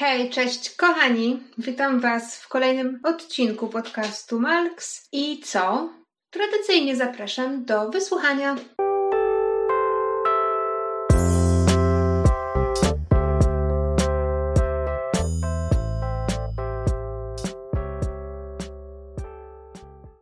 Hej, cześć kochani! Witam Was w kolejnym odcinku podcastu Malks. I co? Tradycyjnie zapraszam do wysłuchania.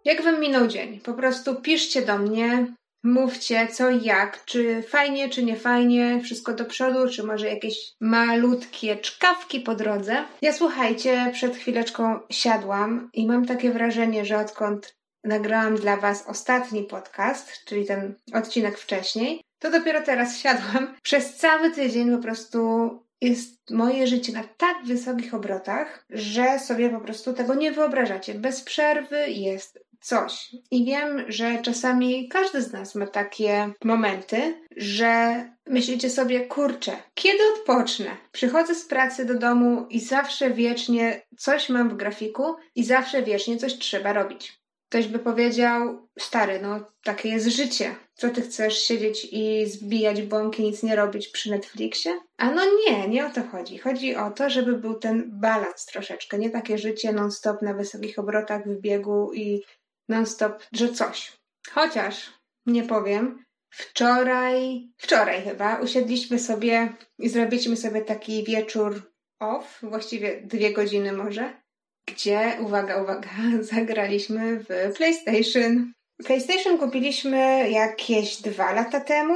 Jak Wam minął dzień? Po prostu piszcie do mnie, Mówcie co i jak, czy fajnie, czy nie fajnie, wszystko do przodu, czy może jakieś malutkie czkawki po drodze. Ja słuchajcie, przed chwileczką siadłam i mam takie wrażenie, że odkąd nagrałam dla Was ostatni podcast, czyli ten odcinek wcześniej, to dopiero teraz siadłam. Przez cały tydzień po prostu jest moje życie na tak wysokich obrotach, że sobie po prostu tego nie wyobrażacie. Bez przerwy jest coś. I wiem, że czasami każdy z nas ma takie momenty, że myślicie sobie, kurczę, kiedy odpocznę? Przychodzę z pracy do domu i zawsze wiecznie coś mam w grafiku i zawsze wiecznie coś trzeba robić. Ktoś by powiedział, stary, no takie jest życie. Co ty chcesz siedzieć i zbijać bąki, nic nie robić przy Netflixie? A no nie, nie o to chodzi. Chodzi o to, żeby był ten balans troszeczkę. Nie takie życie non-stop na wysokich obrotach w biegu i non-stop, że coś. Chociaż, nie powiem, wczoraj, wczoraj chyba, usiedliśmy sobie i zrobiliśmy sobie taki wieczór off, właściwie dwie godziny może, gdzie, uwaga, uwaga, zagraliśmy w PlayStation. PlayStation kupiliśmy jakieś dwa lata temu,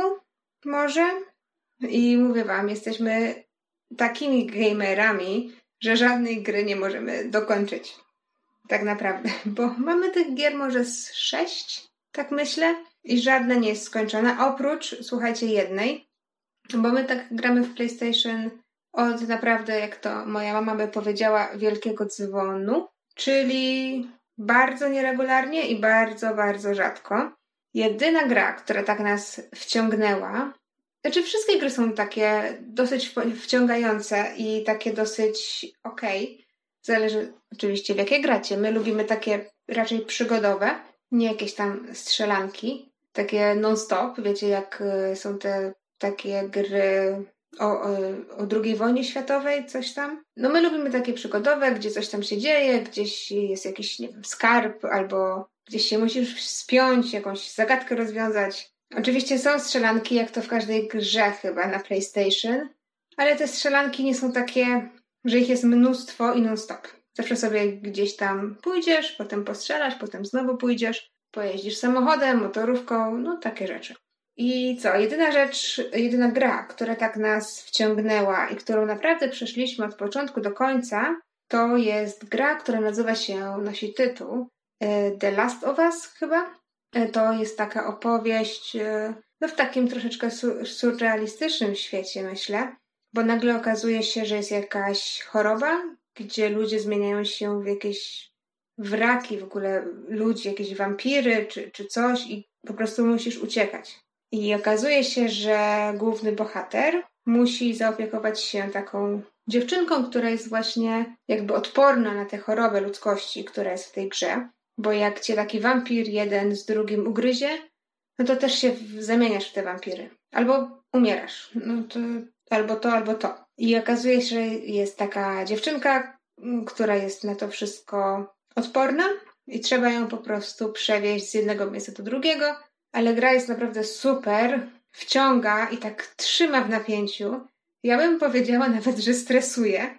może. I mówię wam, jesteśmy takimi gamerami, że żadnej gry nie możemy dokończyć tak naprawdę, bo mamy tych gier może z sześć, tak myślę, i żadna nie jest skończona, oprócz, słuchajcie, jednej, bo my tak gramy w PlayStation od naprawdę, jak to moja mama by powiedziała, wielkiego dzwonu, czyli bardzo nieregularnie i bardzo, bardzo rzadko. Jedyna gra, która tak nas wciągnęła, znaczy wszystkie gry są takie dosyć wciągające i takie dosyć okej, okay, Zależy oczywiście w jakie gracie. My lubimy takie raczej przygodowe, nie jakieś tam strzelanki, takie non-stop. Wiecie, jak y, są te takie gry o, o, o II wojnie światowej, coś tam. No my lubimy takie przygodowe, gdzie coś tam się dzieje, gdzieś jest jakiś, nie wiem, skarb, albo gdzieś się musisz spiąć, jakąś zagadkę rozwiązać. Oczywiście są strzelanki, jak to w każdej grze chyba na PlayStation, ale te strzelanki nie są takie że ich jest mnóstwo i non-stop. Zawsze sobie gdzieś tam pójdziesz, potem postrzelasz, potem znowu pójdziesz, pojeździsz samochodem, motorówką, no takie rzeczy. I co? Jedyna rzecz, jedyna gra, która tak nas wciągnęła i którą naprawdę przeszliśmy od początku do końca, to jest gra, która nazywa się, nosi tytuł e, The Last of Us chyba. E, to jest taka opowieść, e, no w takim troszeczkę surrealistycznym świecie, myślę, bo nagle okazuje się, że jest jakaś choroba, gdzie ludzie zmieniają się w jakieś wraki, w ogóle ludzi, jakieś wampiry czy, czy coś i po prostu musisz uciekać. I okazuje się, że główny bohater musi zaopiekować się taką dziewczynką, która jest właśnie jakby odporna na tę chorobę ludzkości, która jest w tej grze. Bo jak cię taki wampir jeden z drugim ugryzie, no to też się zamieniasz w te wampiry. Albo umierasz. No to albo to, albo to. I okazuje się, że jest taka dziewczynka, mm, która jest na to wszystko odporna i trzeba ją po prostu przewieźć z jednego miejsca do drugiego, ale gra jest naprawdę super, wciąga i tak trzyma w napięciu. Ja bym powiedziała nawet, że stresuje,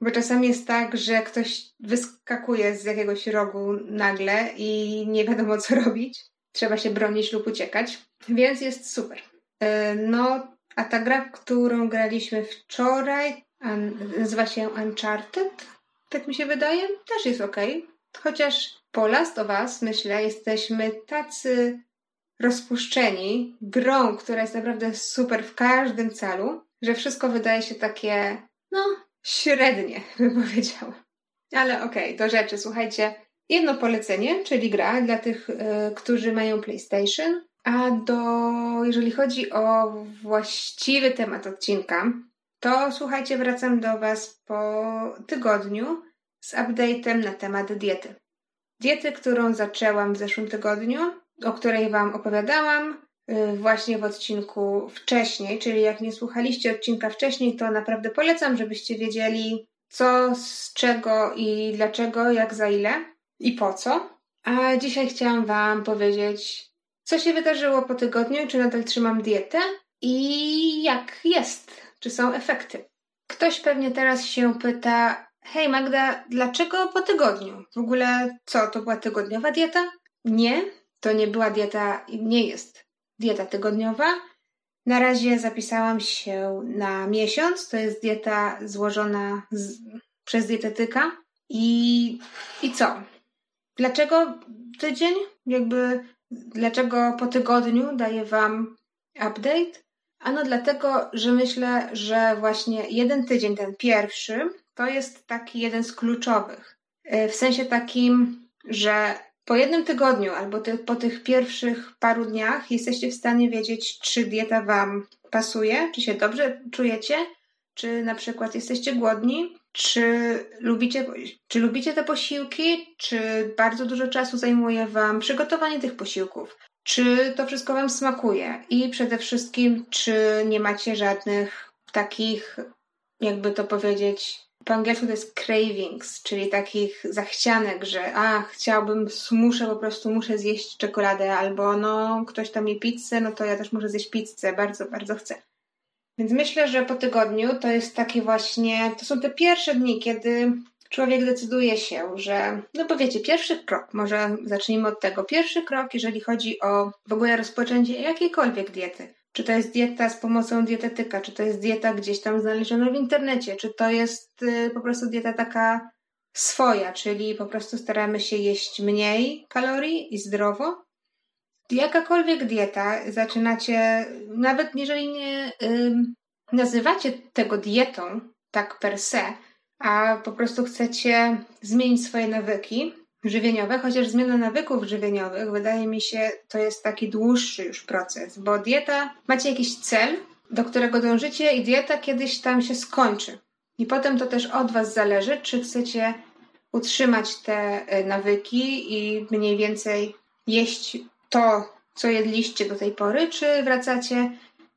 bo czasami jest tak, że ktoś wyskakuje z jakiegoś rogu nagle i nie wiadomo co robić. Trzeba się bronić lub uciekać, więc jest super. E, no, a ta gra, którą graliśmy wczoraj, nazywa się Uncharted, tak mi się wydaje, też jest ok. Chociaż po Last of Us, myślę, jesteśmy tacy rozpuszczeni grą, która jest naprawdę super w każdym celu, że wszystko wydaje się takie, no, średnie, bym powiedziała. Ale okej, okay, do rzeczy. Słuchajcie, jedno polecenie, czyli gra dla tych, y, którzy mają PlayStation. A do, jeżeli chodzi o właściwy temat odcinka, to słuchajcie, wracam do Was po tygodniu z update'em na temat diety. Diety, którą zaczęłam w zeszłym tygodniu, o której Wam opowiadałam y, właśnie w odcinku wcześniej, czyli jak nie słuchaliście odcinka wcześniej, to naprawdę polecam, żebyście wiedzieli, co, z czego i dlaczego, jak za ile i po co. A dzisiaj chciałam Wam powiedzieć, co się wydarzyło po tygodniu, czy nadal trzymam dietę i jak jest, czy są efekty. Ktoś pewnie teraz się pyta, hej Magda, dlaczego po tygodniu? W ogóle co, to była tygodniowa dieta? Nie, to nie była dieta, nie jest dieta tygodniowa. Na razie zapisałam się na miesiąc. To jest dieta złożona z, przez dietetyka. I, I co? Dlaczego tydzień? Jakby dlaczego po tygodniu daję Wam update? Ano dlatego, że myślę, że właśnie jeden tydzień, ten pierwszy, to jest taki jeden z kluczowych. E, w sensie takim, że po jednym tygodniu albo ty, po tych pierwszych paru dniach jesteście w stanie wiedzieć, czy dieta Wam pasuje, czy się dobrze czujecie, czy na przykład jesteście głodni, czy lubicie, czy lubicie te posiłki, czy bardzo dużo czasu zajmuje Wam przygotowanie tych posiłków, czy to wszystko Wam smakuje? I przede wszystkim, czy nie macie żadnych takich, jakby to powiedzieć, po angielsku to jest cravings, czyli takich zachcianek, że a, chciałbym, muszę po prostu, muszę zjeść czekoladę, albo no, ktoś tam je pizzę, no to ja też muszę zjeść pizzę, bardzo, bardzo chcę. Więc myślę, że po tygodniu to jest takie właśnie, to są te pierwsze dni, kiedy człowiek decyduje się, że, no bo wiecie, pierwszy krok, może zacznijmy od tego. Pierwszy krok, jeżeli chodzi o w ogóle rozpoczęcie jakiejkolwiek diety. Czy to jest dieta z pomocą dietetyka, czy to jest dieta gdzieś tam znaleziona w internecie, czy to jest y, po prostu dieta taka swoja, czyli po prostu staramy się jeść mniej kalorii i zdrowo. Jakakolwiek dieta zaczynacie, nawet jeżeli nie nazywacie tego dietą tak per se, a po prostu chcecie zmienić swoje nawyki żywieniowe, chociaż zmiana nawyków żywieniowych wydaje mi się to jest taki dłuższy już proces, bo dieta, macie jakiś cel, do którego dążycie i dieta kiedyś tam się skończy. I potem to też od Was zależy, czy chcecie utrzymać te y, nawyki i mniej więcej jeść to, co jedliście do tej pory, czy wracacie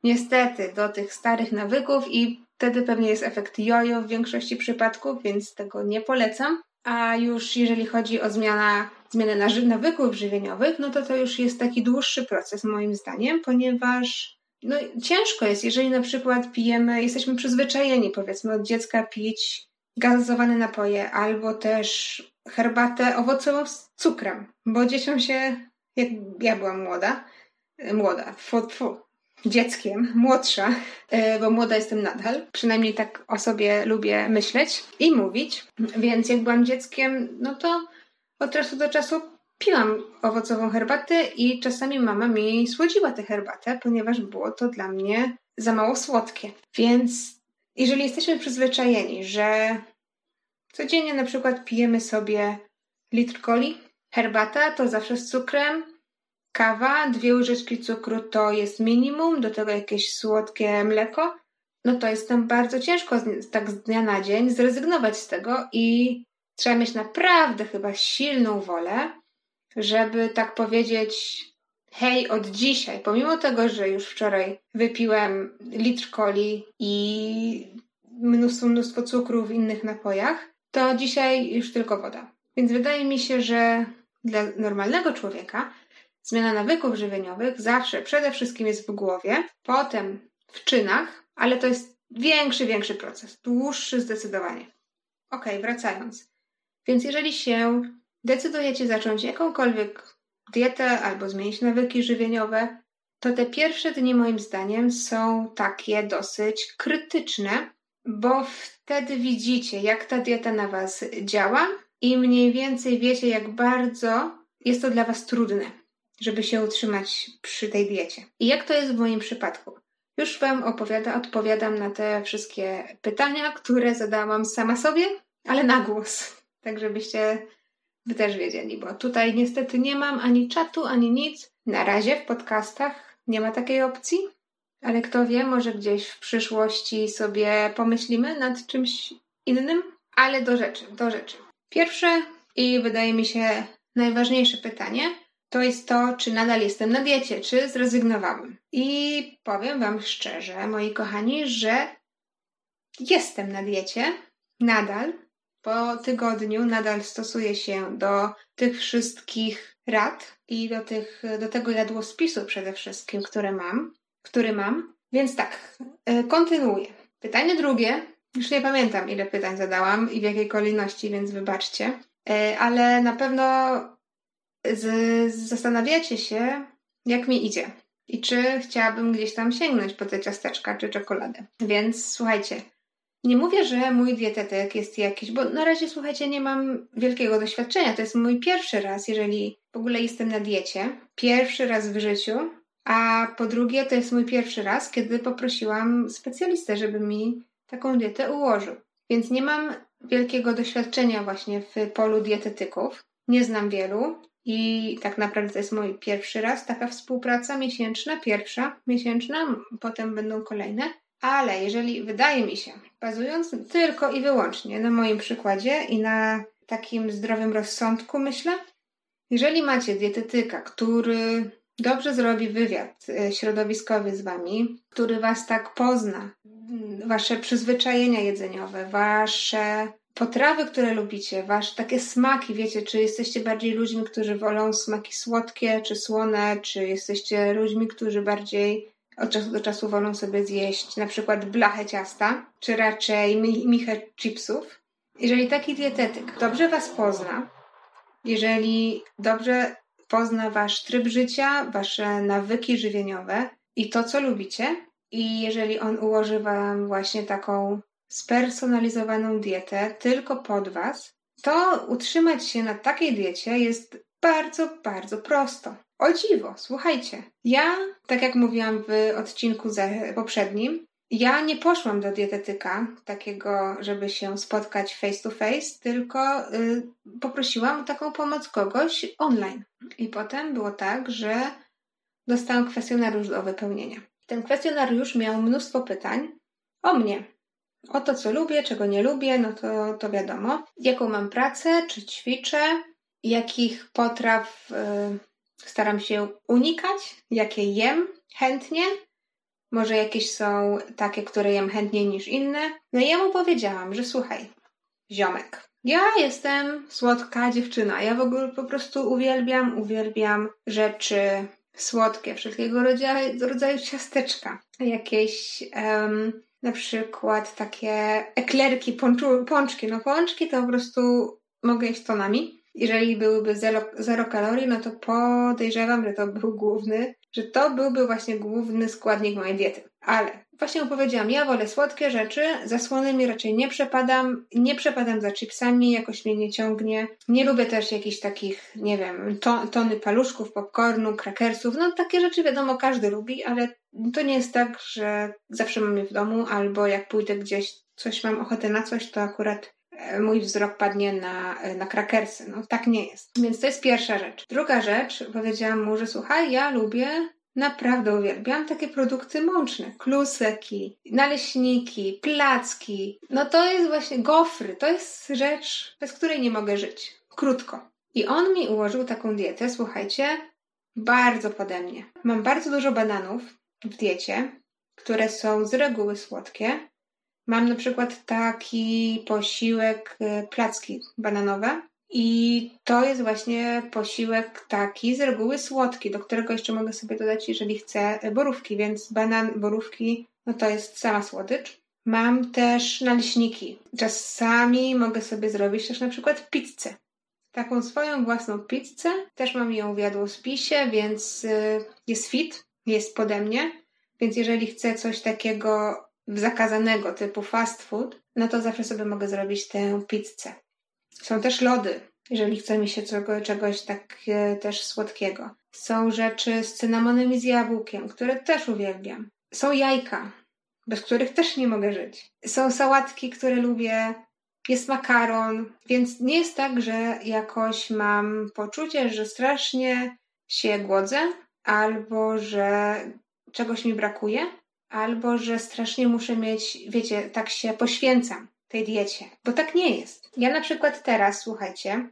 niestety do tych starych nawyków i wtedy pewnie jest efekt jojo w większości przypadków, więc tego nie polecam. A już jeżeli chodzi o zmiana, zmianę nawyków żywieniowych, no to to już jest taki dłuższy proces moim zdaniem, ponieważ no, ciężko jest, jeżeli na przykład pijemy, jesteśmy przyzwyczajeni powiedzmy od dziecka pić gazowane napoje albo też herbatę owocową z cukrem, bo dzieciom się, jak ja byłam młoda, młoda, fu, fu, dzieckiem, młodsza, e, bo młoda jestem nadal, przynajmniej tak o sobie lubię myśleć i mówić, więc jak byłam dzieckiem, no to od czasu do czasu piłam owocową herbatę i czasami mama mi słodziła tę herbatę, ponieważ było to dla mnie za mało słodkie. Więc jeżeli jesteśmy przyzwyczajeni, że codziennie na przykład pijemy sobie litr coli, herbata to zawsze z cukrem, kawa, dwie łyżeczki cukru to jest minimum, do tego jakieś słodkie mleko, no to jest tam bardzo ciężko z, tak z dnia na dzień zrezygnować z tego i trzeba mieć naprawdę chyba silną wolę, żeby tak powiedzieć, hej, od dzisiaj, pomimo tego, że już wczoraj wypiłem litr coli i mnóstwo, mnóstwo cukru w innych napojach, to dzisiaj już tylko woda. Więc wydaje mi się, że dla normalnego człowieka Zmiana nawyków żywieniowych zawsze przede wszystkim jest w głowie, potem w czynach, ale to jest większy, większy proces, dłuższy zdecydowanie. Ok, wracając. Więc jeżeli się decydujecie zacząć jakąkolwiek dietę albo zmienić nawyki żywieniowe, to te pierwsze dni moim zdaniem są takie dosyć krytyczne, bo wtedy widzicie, jak ta dieta na Was działa i mniej więcej wiecie, jak bardzo jest to dla Was trudne żeby się utrzymać przy tej diecie. I jak to jest w moim przypadku? Już Wam opowiada, odpowiadam na te wszystkie pytania, które zadałam sama sobie, ale na głos, tak żebyście Wy też wiedzieli, bo tutaj niestety nie mam ani czatu, ani nic. Na razie w podcastach nie ma takiej opcji, ale kto wie, może gdzieś w przyszłości sobie pomyślimy nad czymś innym, ale do rzeczy, do rzeczy. Pierwsze i wydaje mi się najważniejsze pytanie, to jest to, czy nadal jestem na diecie, czy zrezygnowałem. I powiem Wam szczerze, moi kochani, że jestem na diecie, nadal po tygodniu nadal stosuję się do tych wszystkich rad i do, tych, do tego jadłospisu przede wszystkim, które mam, który mam. Więc tak, e, kontynuuję. Pytanie drugie. Już nie pamiętam, ile pytań zadałam i w jakiej kolejności, więc wybaczcie. E, ale na pewno z, zastanawiacie się, jak mi idzie. I czy chciałabym gdzieś tam sięgnąć po te ciasteczka czy czekoladę. Więc słuchajcie, nie mówię, że mój dietetyk jest jakiś, bo na razie, słuchajcie, nie mam wielkiego doświadczenia. To jest mój pierwszy raz, jeżeli w ogóle jestem na diecie. Pierwszy raz w życiu. A po drugie, to jest mój pierwszy raz, kiedy poprosiłam specjalistę, żeby mi taką dietę ułożył. Więc nie mam wielkiego doświadczenia właśnie w polu dietetyków. Nie znam wielu i tak naprawdę to jest mój pierwszy raz taka współpraca miesięczna, pierwsza miesięczna, potem będą kolejne. Ale jeżeli wydaje mi się, bazując tylko i wyłącznie na moim przykładzie i na takim zdrowym rozsądku, myślę, jeżeli macie dietetyka, który dobrze zrobi wywiad e, środowiskowy z wami, który was tak pozna, wasze przyzwyczajenia jedzeniowe, wasze potrawy, które lubicie, wasze takie smaki, wiecie, czy jesteście bardziej ludźmi, którzy wolą smaki słodkie czy słone, czy jesteście ludźmi, którzy bardziej od czasu do czasu wolą sobie zjeść na przykład blachę ciasta, czy raczej michę chipsów. Jeżeli taki dietetyk dobrze Was pozna, jeżeli dobrze pozna Wasz tryb życia, Wasze nawyki żywieniowe i to, co lubicie, i jeżeli on ułoży Wam właśnie taką spersonalizowaną dietę tylko pod Was, to utrzymać się na takiej diecie jest bardzo, bardzo prosto. O dziwo, słuchajcie. Ja, tak jak mówiłam w odcinku poprzednim, ja nie poszłam do dietetyka takiego, żeby się spotkać face to face, tylko y, poprosiłam o taką pomoc kogoś online. I potem było tak, że dostałam kwestionariusz do wypełnienia. Ten kwestionariusz miał mnóstwo pytań o mnie. O to, co lubię, czego nie lubię, no to, to wiadomo. Jaką mam pracę, czy ćwiczę, jakich potraw y, staram się unikać, jakie jem chętnie. Może jakieś są takie, które jem chętniej niż inne. No i ja mu powiedziałam, że słuchaj, ziomek, ja jestem słodka dziewczyna. Ja w ogóle po prostu uwielbiam, uwielbiam rzeczy słodkie, wszelkiego rodzaju, rodzaju ciasteczka. Jakieś um, na przykład takie eklerki, pączu, pączki. No pączki to po prostu mogę jeść tonami jeżeli byłyby zero, zero kalorii, no to podejrzewam, że to był główny, że to byłby właśnie główny składnik mojej diety. Ale właśnie opowiedziałam, ja wolę słodkie rzeczy, za słonymi raczej nie przepadam, nie przepadam za chipsami, jakoś mnie nie ciągnie. Nie lubię też jakichś takich, nie wiem, to, tony paluszków, popcornu, krakersów, no takie rzeczy wiadomo każdy lubi, ale to nie jest tak, że zawsze mam je w domu, albo jak pójdę gdzieś, coś mam ochotę na coś, to akurat E, mój wzrok padnie na, e, na krakersy. No tak nie jest. Więc to jest pierwsza rzecz. Druga rzecz, powiedziałam mu, że słuchaj, ja lubię Naprawdę uwielbiam takie produkty mączne. Kluseki, naleśniki, placki. No to jest właśnie gofry. To jest rzecz, bez której nie mogę żyć. Krótko. I on mi ułożył taką dietę, słuchajcie, bardzo pode mnie. Mam bardzo dużo bananów w diecie, które są z reguły słodkie. Mam na przykład taki posiłek y, placki bananowe i to jest właśnie posiłek taki z reguły słodki, do którego jeszcze mogę sobie dodać, jeżeli chcę, borówki, więc banan, borówki, no to jest sama słodycz. Mam też naleśniki. Czasami mogę sobie zrobić też na przykład pizzę. Taką swoją własną pizzę. Też mam ją w jadłospisie, więc y, jest fit, jest pode mnie. Więc jeżeli chcę coś takiego zakazanego typu fast food, no to zawsze sobie mogę zrobić tę pizzę. Są też lody, jeżeli chce mi się czego, czegoś tak e, też słodkiego. Są rzeczy z cynamonem i z jabłkiem, które też uwielbiam. Są jajka, bez których też nie mogę żyć. Są sałatki, które lubię. Jest makaron, więc nie jest tak, że jakoś mam poczucie, że strasznie się głodzę albo że czegoś mi brakuje albo że strasznie muszę mieć, wiecie, tak się poświęcam tej diecie, bo tak nie jest. Ja na przykład teraz, słuchajcie,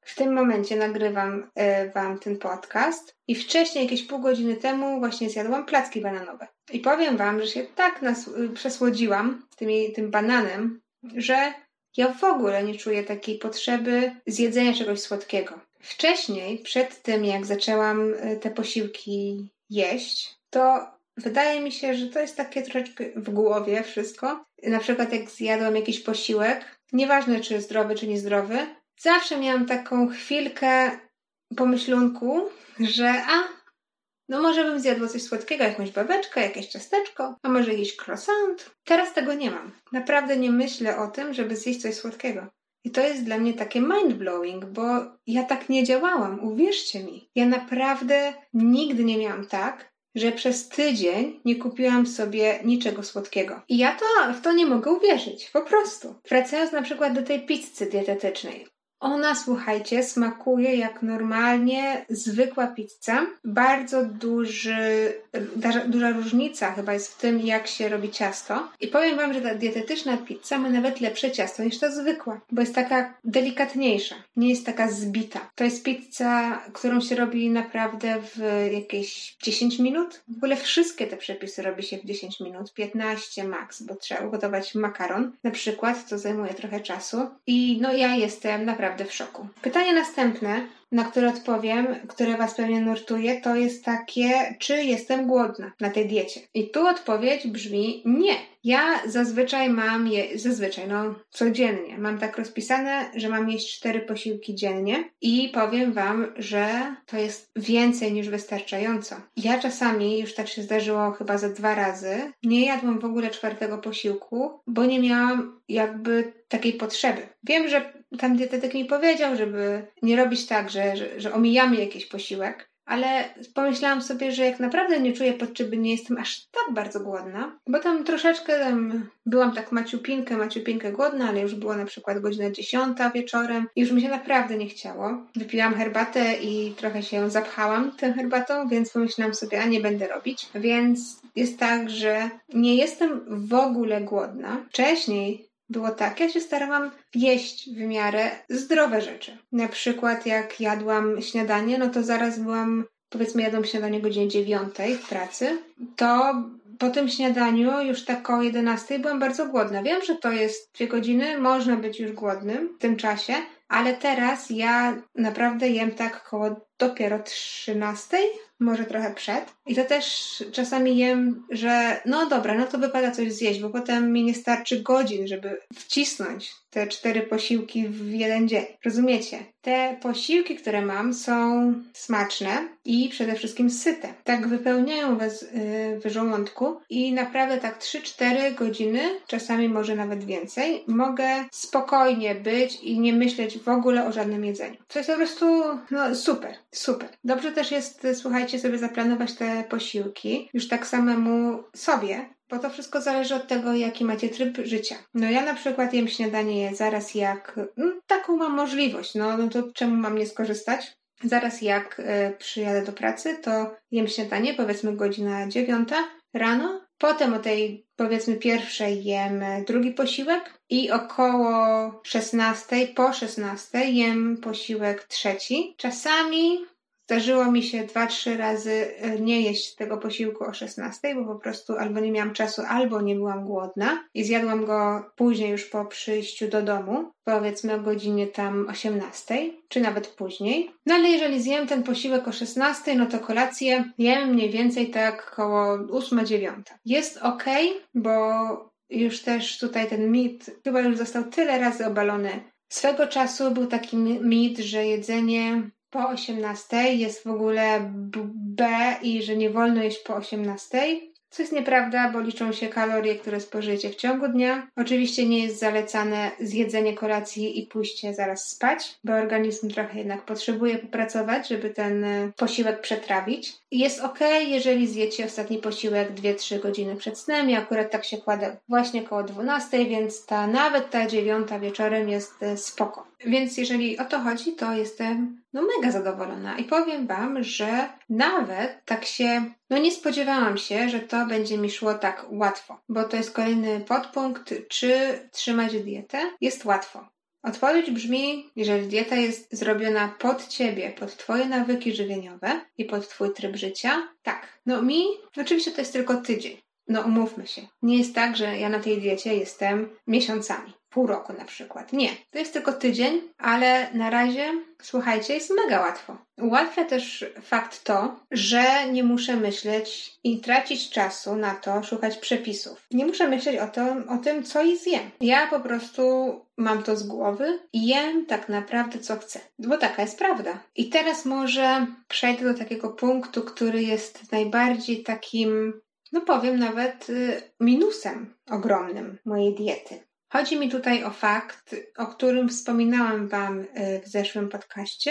w tym momencie nagrywam y, Wam ten podcast i wcześniej, jakieś pół godziny temu, właśnie zjadłam placki bananowe. I powiem Wam, że się tak nas, y, przesłodziłam tymi, tym bananem, że Ja w ogóle nie czuję takiej potrzeby zjedzenia czegoś słodkiego. Wcześniej, przed tym jak zaczęłam y, te posiłki jeść, to wydaje mi się, że to jest takie troszeczkę w głowie wszystko. Na przykład jak zjadłam jakiś posiłek, nieważne czy zdrowy, czy niezdrowy, zawsze miałam taką chwilkę pomyślunku, że a, no może bym zjadła coś słodkiego, jakąś babeczkę, jakieś ciasteczko, a może jakiś croissant. Teraz tego nie mam. Naprawdę nie myślę o tym, żeby zjeść coś słodkiego. I to jest dla mnie takie mind-blowing, bo ja tak nie działałam, uwierzcie mi. Ja naprawdę nigdy nie miałam tak, że przez tydzień nie kupiłam sobie niczego słodkiego. I ja to, w to nie mogę uwierzyć, po prostu. Wracając na przykład do tej pizzy dietetycznej. Ona, słuchajcie, smakuje jak normalnie zwykła pizza. Bardzo duży, duża różnica chyba jest w tym, jak się robi ciasto. I powiem Wam, że ta dietetyczna pizza ma nawet lepsze ciasto niż ta zwykła, bo jest taka delikatniejsza, nie jest taka zbita. To jest pizza, którą się robi naprawdę w jakieś 10 minut. W ogóle wszystkie te przepisy robi się w 10 minut, 15 max, bo trzeba ugotować makaron na przykład, to zajmuje trochę czasu. I no ja jestem naprawdę naprawdę w szoku. Pytanie następne na które odpowiem, które Was pewnie nurtuje, to jest takie, czy jestem głodna na tej diecie. I tu odpowiedź brzmi nie. Ja zazwyczaj mam je, zazwyczaj, no codziennie, mam tak rozpisane, że mam jeść cztery posiłki dziennie i powiem Wam, że to jest więcej niż wystarczająco. Ja czasami, już tak się zdarzyło chyba za dwa razy, nie jadłam w ogóle czwartego posiłku, bo nie miałam jakby takiej potrzeby. Wiem, że tam dietetyk mi powiedział, żeby nie robić tak, że, że, że omijamy jakiś posiłek, ale pomyślałam sobie, że jak naprawdę nie czuję potrzeby, nie jestem aż tak bardzo głodna, bo tam troszeczkę tam byłam tak maciupinkę, maciupinkę głodna, ale już była na przykład godzina dziesiąta wieczorem i już mi się naprawdę nie chciało. Wypiłam herbatę i trochę się zapchałam tą herbatą, więc pomyślałam sobie, a nie będę robić. Więc jest tak, że nie jestem w ogóle głodna. Wcześniej było tak, ja się starałam jeść w miarę zdrowe rzeczy. Na przykład jak jadłam śniadanie, no to zaraz byłam, powiedzmy jadłam śniadanie godzinie 9 w pracy, to po tym śniadaniu już tak o 11 byłam bardzo głodna. Wiem, że to jest dwie godziny, można być już głodnym w tym czasie, ale teraz ja naprawdę jem tak koło dopiero 13, może trochę przed. I to też czasami jem, że no dobra, no to wypada coś zjeść, bo potem mi nie starczy godzin, żeby wcisnąć te cztery posiłki w jeden dzień. Rozumiecie? Te posiłki, które mam, są smaczne i przede wszystkim syte. Tak wypełniają was yy, w żołądku i naprawdę tak 3-4 godziny, czasami może nawet więcej, mogę spokojnie być i nie myśleć w ogóle o żadnym jedzeniu. To jest po prostu no, super, super. Dobrze też jest, słuchajcie, sobie zaplanować te posiłki już tak samemu sobie, bo to wszystko zależy od tego, jaki macie tryb życia. No ja na przykład jem śniadanie zaraz jak... No, taką mam możliwość, no, no to czemu mam nie skorzystać? Zaraz jak y, przyjadę do pracy, to jem śniadanie, powiedzmy godzina dziewiąta rano. Potem o tej, powiedzmy, pierwszej jem drugi posiłek i około 16, po 16 jem posiłek trzeci. Czasami Zdarzyło mi się dwa, trzy razy e, nie jeść tego posiłku o 16, bo po prostu albo nie miałam czasu, albo nie byłam głodna i zjadłam go później już po przyjściu do domu, powiedzmy o godzinie tam 18, czy nawet później. No ale jeżeli zjem ten posiłek o 16, no to kolację jem mniej więcej tak około 8-9. Jest ok, bo już też tutaj ten mit chyba już został tyle razy obalony. Swego czasu był taki mit, że jedzenie po 18 jest w ogóle B i że nie wolno jeść po 18. Co jest nieprawda, bo liczą się kalorie, które spożyjecie w ciągu dnia. Oczywiście nie jest zalecane zjedzenie kolacji i pójście zaraz spać, bo organizm trochę jednak potrzebuje popracować, żeby ten e, posiłek przetrawić. Jest ok, jeżeli zjecie ostatni posiłek 2-3 godziny przed snem. Ja akurat tak się kładę właśnie koło 12, więc ta nawet ta dziewiąta wieczorem jest e, spoko. Więc jeżeli o to chodzi, to jestem no mega zadowolona i powiem Wam, że nawet tak się, no nie spodziewałam się, że to będzie mi szło tak łatwo, bo to jest kolejny podpunkt, czy trzymać dietę jest łatwo. Odpowiedź brzmi, jeżeli dieta jest zrobiona pod ciebie, pod twoje nawyki żywieniowe i pod twój tryb życia, tak. No mi, oczywiście to jest tylko tydzień. No umówmy się. Nie jest tak, że ja na tej diecie jestem miesiącami. Pół roku na przykład. Nie, to jest tylko tydzień, ale na razie, słuchajcie, jest mega łatwo. Ułatwia też fakt to, że nie muszę myśleć i tracić czasu na to, szukać przepisów. Nie muszę myśleć o, to, o tym, co i zjem. Ja po prostu mam to z głowy i jem tak naprawdę, co chcę. Bo taka jest prawda. I teraz może przejdę do takiego punktu, który jest najbardziej takim no powiem nawet y, minusem ogromnym mojej diety. Chodzi mi tutaj o fakt, o którym wspominałam Wam y, w zeszłym podcaście,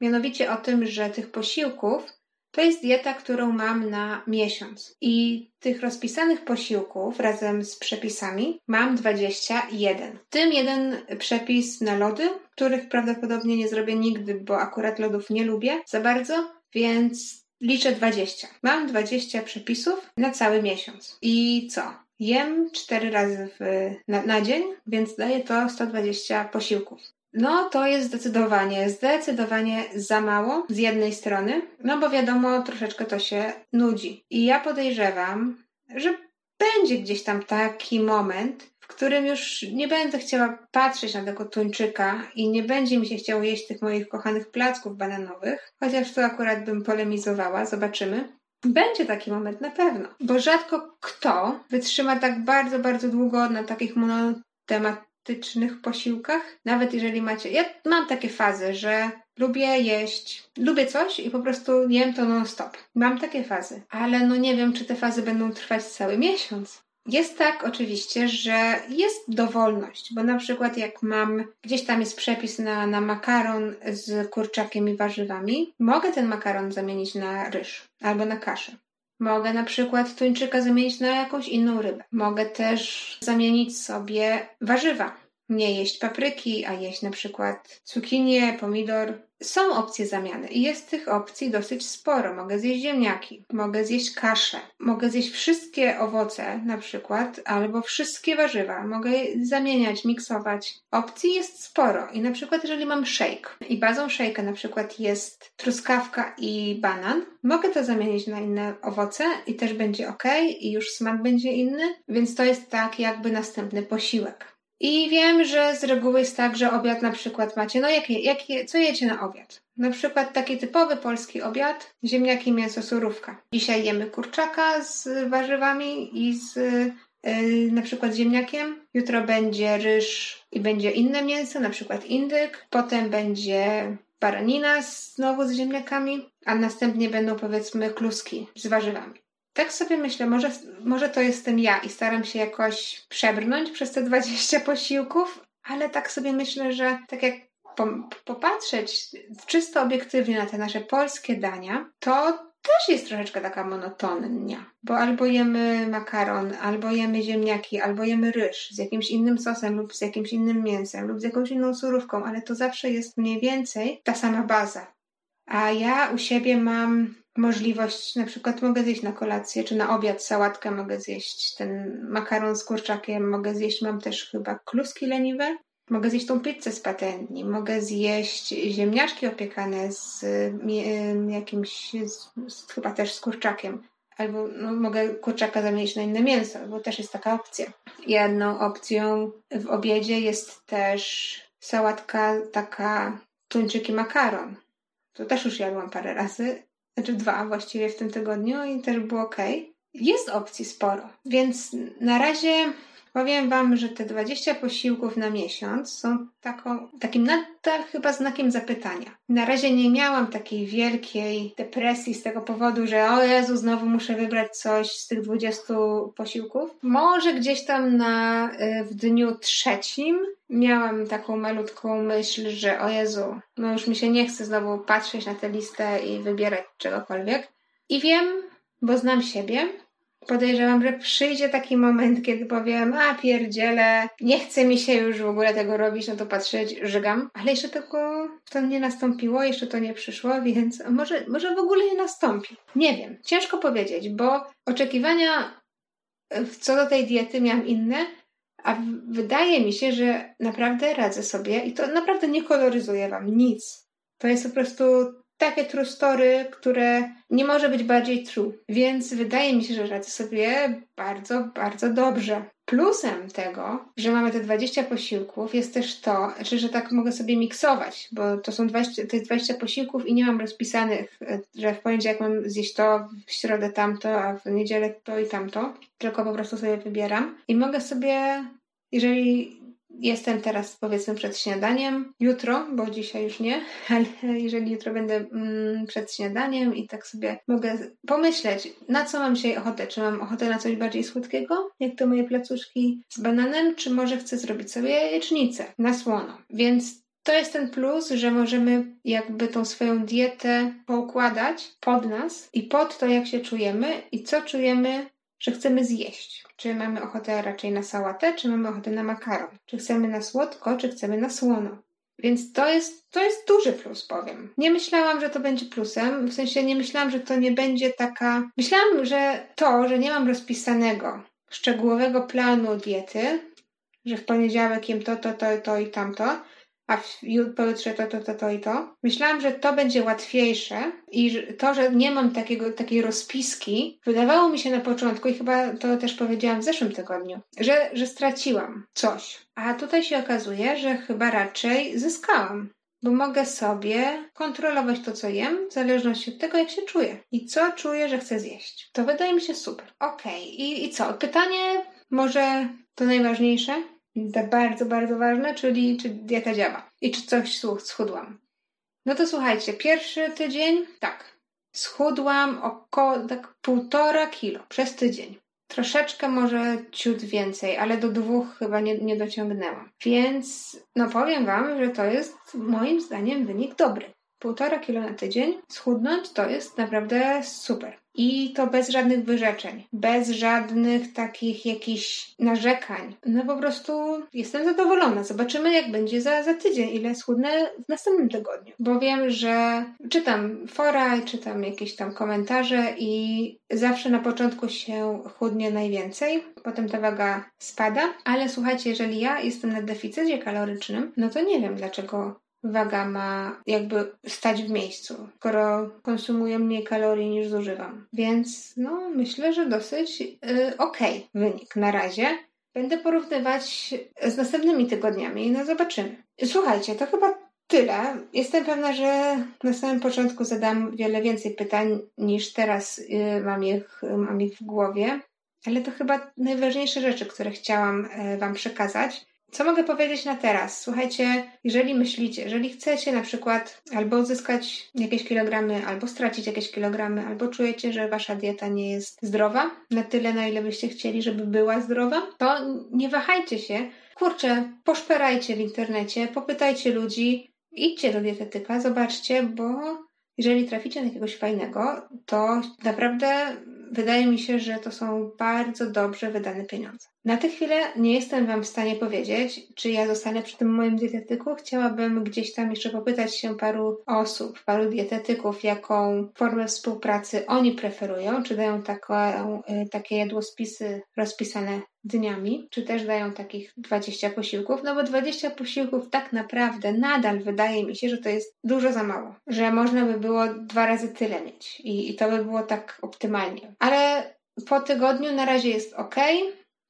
mianowicie o tym, że tych posiłków to jest dieta, którą mam na miesiąc. I tych rozpisanych posiłków razem z przepisami mam 21. W tym jeden przepis na lody, których prawdopodobnie nie zrobię nigdy, bo akurat lodów nie lubię za bardzo, więc liczę 20. Mam 20 przepisów na cały miesiąc. I co? Jem 4 razy w, na, na dzień, więc daje to 120 posiłków. No, to jest zdecydowanie, zdecydowanie za mało z jednej strony, no bo wiadomo, troszeczkę to się nudzi. I ja podejrzewam, że będzie gdzieś tam taki moment, w którym już nie będę chciała patrzeć na tego tuńczyka i nie będzie mi się chciało jeść tych moich kochanych placków bananowych, chociaż tu akurat bym polemizowała, zobaczymy. Będzie taki moment na pewno, bo rzadko kto wytrzyma tak bardzo, bardzo długo na takich monotematycznych posiłkach, nawet jeżeli macie. Ja mam takie fazy, że lubię jeść, lubię coś i po prostu jem to non-stop. Mam takie fazy, ale no nie wiem, czy te fazy będą trwać cały miesiąc. Jest tak oczywiście, że jest dowolność, bo na przykład jak mam, gdzieś tam jest przepis na, na makaron z kurczakiem i warzywami, mogę ten makaron zamienić na ryż albo na kaszę. Mogę na przykład tuńczyka zamienić na jakąś inną rybę. Mogę też zamienić sobie warzywa nie jeść papryki, a jeść na przykład cukinię, pomidor. Są opcje zamiany i jest tych opcji dosyć sporo. Mogę zjeść ziemniaki, mogę zjeść kaszę, mogę zjeść wszystkie owoce na przykład, albo wszystkie warzywa. Mogę zamieniać, miksować. Opcji jest sporo i na przykład jeżeli mam shake i bazą shake'a na przykład jest truskawka i banan, mogę to zamienić na inne owoce i też będzie ok i już smak będzie inny, więc to jest tak jakby następny posiłek. I wiem, że z reguły jest tak, że obiad na przykład macie, no jakie, jakie, co jecie na obiad? Na przykład taki typowy polski obiad, ziemniaki, mięso, surówka. Dzisiaj jemy kurczaka z warzywami i z yy, na przykład ziemniakiem. Jutro będzie ryż i będzie inne mięso, na przykład indyk. Potem będzie baranina znowu z ziemniakami, a następnie będą powiedzmy kluski z warzywami. Tak sobie myślę, może, może to jestem ja i staram się jakoś przebrnąć przez te 20 posiłków, ale tak sobie myślę, że tak jak po, popatrzeć czysto obiektywnie na te nasze polskie dania, to też jest troszeczkę taka monotonia, bo albo jemy makaron, albo jemy ziemniaki, albo jemy ryż z jakimś innym sosem lub z jakimś innym mięsem lub z jakąś inną surówką, ale to zawsze jest mniej więcej ta sama baza. A ja u siebie mam możliwość, na przykład mogę zjeść na kolację, czy na obiad sałatkę mogę zjeść, ten makaron z kurczakiem mogę zjeść, mam też chyba kluski leniwe, mogę zjeść tą pizzę z patentni, mogę zjeść ziemniaczki opiekane z jakimś, z, z, chyba też z kurczakiem. Albo no, mogę kurczaka zamienić na inne mięso, bo też jest taka opcja. Jedną opcją w obiedzie jest też sałatka taka tuńczyki makaron. To też już jadłam parę razy znaczy dwa właściwie w tym tygodniu i też było ok. Jest opcji sporo, więc na razie powiem Wam, że te 20 posiłków na miesiąc są taką, takim nadal chyba znakiem zapytania. Na razie nie miałam takiej wielkiej depresji z tego powodu, że o Jezu, znowu muszę wybrać coś z tych 20 posiłków. Może gdzieś tam na, y, w dniu trzecim miałam taką malutką myśl, że o Jezu, no już mi się nie chce znowu patrzeć na tę listę i wybierać czegokolwiek. I wiem, bo znam siebie, podejrzewam, że przyjdzie taki moment, kiedy powiem, a pierdziele, nie chce mi się już w ogóle tego robić, no to patrzeć, żygam. Ale jeszcze tego to nie nastąpiło, jeszcze to nie przyszło, więc może, może w ogóle nie nastąpi. Nie wiem, ciężko powiedzieć, bo oczekiwania co do tej diety miałam inne, a wydaje mi się, że naprawdę radzę sobie i to naprawdę nie koloryzuje Wam nic. To jest po prostu takie true story, które nie może być bardziej true. Więc wydaje mi się, że radzę sobie bardzo, bardzo dobrze. Plusem tego, że mamy te 20 posiłków, jest też to, znaczy, że tak mogę sobie miksować, bo to są 20, to jest 20 posiłków i nie mam rozpisanych, że w poniedziałek mam zjeść to, w środę tamto, a w niedzielę to i tamto, tylko po prostu sobie wybieram. I mogę sobie, jeżeli Jestem teraz powiedzmy przed śniadaniem, jutro, bo dzisiaj już nie, ale jeżeli jutro będę mm, przed śniadaniem i tak sobie mogę pomyśleć, na co mam dzisiaj ochotę. Czy mam ochotę na coś bardziej słodkiego, jak to moje placuszki z bananem, czy może chcę zrobić sobie jajecznicę na słono. Więc to jest ten plus, że możemy jakby tą swoją dietę poukładać pod nas i pod to, jak się czujemy i co czujemy że chcemy zjeść. Czy mamy ochotę raczej na sałatę, czy mamy ochotę na makaron? Czy chcemy na słodko, czy chcemy na słono? Więc to jest, to jest duży plus, powiem. Nie myślałam, że to będzie plusem, w sensie nie myślałam, że to nie będzie taka. Myślałam, że to, że nie mam rozpisanego, szczegółowego planu diety, że w poniedziałek jem to, to, to, to i tamto, a pojutrze to, to, to, to i to. Myślałam, że to będzie łatwiejsze i to, że nie mam takiego, takiej rozpiski, wydawało mi się na początku i chyba to też powiedziałam w zeszłym tygodniu, że, że straciłam coś. A tutaj się okazuje, że chyba raczej zyskałam. Bo mogę sobie kontrolować to, co jem, w zależności od tego, jak się czuję i co czuję, że chcę zjeść. To wydaje mi się super. Okej, okay. I, i co? Pytanie może to najważniejsze? To bardzo, bardzo ważne, czyli czy dieta działa i czy coś schudłam. No to słuchajcie, pierwszy tydzień, tak, schudłam około tak półtora kilo przez tydzień. Troszeczkę może ciut więcej, ale do dwóch chyba nie, nie dociągnęłam. Więc no powiem Wam, że to jest moim zdaniem wynik dobry. Półtora kilo na tydzień schudnąć to jest naprawdę super. I to bez żadnych wyrzeczeń, bez żadnych takich jakichś narzekań. No po prostu jestem zadowolona. Zobaczymy, jak będzie za, za tydzień, ile schudnę w następnym tygodniu. Bo wiem, że czytam fora i czytam jakieś tam komentarze i zawsze na początku się chudnie najwięcej, potem ta waga spada. Ale słuchajcie, jeżeli ja jestem na deficycie kalorycznym, no to nie wiem, dlaczego waga ma jakby stać w miejscu, skoro konsumuję mniej kalorii niż zużywam. Więc no, myślę, że dosyć yy, okej okay wynik na razie. Będę porównywać z następnymi tygodniami, no zobaczymy. Słuchajcie, to chyba tyle. Jestem pewna, że na samym początku zadam wiele więcej pytań niż teraz yy, mam, ich, mam ich w głowie, ale to chyba najważniejsze rzeczy, które chciałam yy, Wam przekazać. Co mogę powiedzieć na teraz? Słuchajcie, jeżeli myślicie, jeżeli chcecie na przykład albo uzyskać jakieś kilogramy, albo stracić jakieś kilogramy, albo czujecie, że wasza dieta nie jest zdrowa na tyle, na ile byście chcieli, żeby była zdrowa, to nie wahajcie się. Kurczę, poszperajcie w internecie, popytajcie ludzi, idźcie do dietetyka, zobaczcie, bo jeżeli traficie na jakiegoś fajnego, to naprawdę wydaje mi się, że to są bardzo dobrze wydane pieniądze. Na tę chwilę nie jestem Wam w stanie powiedzieć, czy ja zostanę przy tym moim dietetyku. Chciałabym gdzieś tam jeszcze popytać się paru osób, paru dietetyków, jaką formę współpracy oni preferują, czy dają taką, e, takie jadłospisy rozpisane dniami, czy też dają takich 20 posiłków, no bo 20 posiłków tak naprawdę nadal wydaje mi się, że to jest dużo za mało, że można by było dwa razy tyle mieć i, i to by było tak optymalnie. Ale po tygodniu na razie jest ok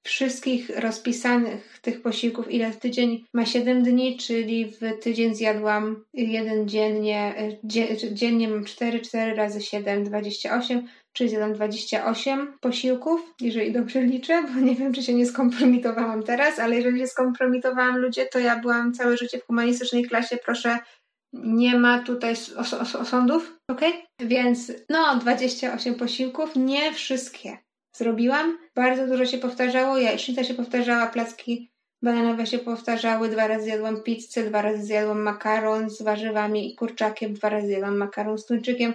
wszystkich rozpisanych tych posiłków, ile w tydzień ma 7 dni, czyli w tydzień zjadłam jeden dziennie, dziennie mam 4, 4 razy 7, 28, czyli zjadłam 28 posiłków, jeżeli dobrze liczę, bo nie wiem, czy się nie skompromitowałam teraz, ale jeżeli się skompromitowałam ludzie, to ja byłam całe życie w humanistycznej klasie, proszę nie ma tutaj os os osądów, ok? Więc no, 28 posiłków, nie wszystkie zrobiłam. Bardzo dużo się powtarzało, jajecznica się powtarzała, placki bananowe się powtarzały, dwa razy zjadłam pizzę, dwa razy zjadłam makaron z warzywami i kurczakiem, dwa razy zjadłam makaron z tuńczykiem.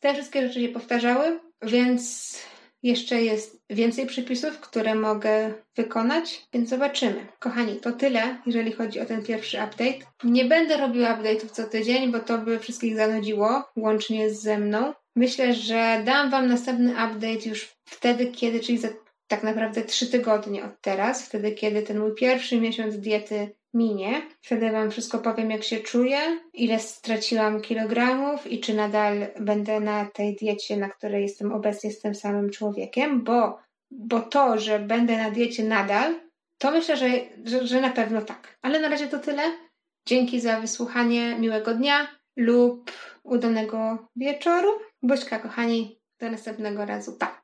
Te wszystkie rzeczy się powtarzały, więc jeszcze jest więcej przepisów, które mogę wykonać, więc zobaczymy. Kochani, to tyle, jeżeli chodzi o ten pierwszy update. Nie będę robiła update'ów co tydzień, bo to by wszystkich zanudziło, łącznie ze mną. Myślę, że dam Wam następny update już wtedy, kiedy, czyli za tak naprawdę trzy tygodnie od teraz, wtedy, kiedy ten mój pierwszy miesiąc diety minie. Wtedy Wam wszystko powiem, jak się czuję, ile straciłam kilogramów i czy nadal będę na tej diecie, na której jestem obecnie z tym samym człowiekiem, bo bo to, że będę na diecie nadal, to myślę, że, że, że na pewno tak. Ale na razie to tyle. Dzięki za wysłuchanie. Miłego dnia lub udanego wieczoru. Buźka, kochani. Do następnego razu. Pa!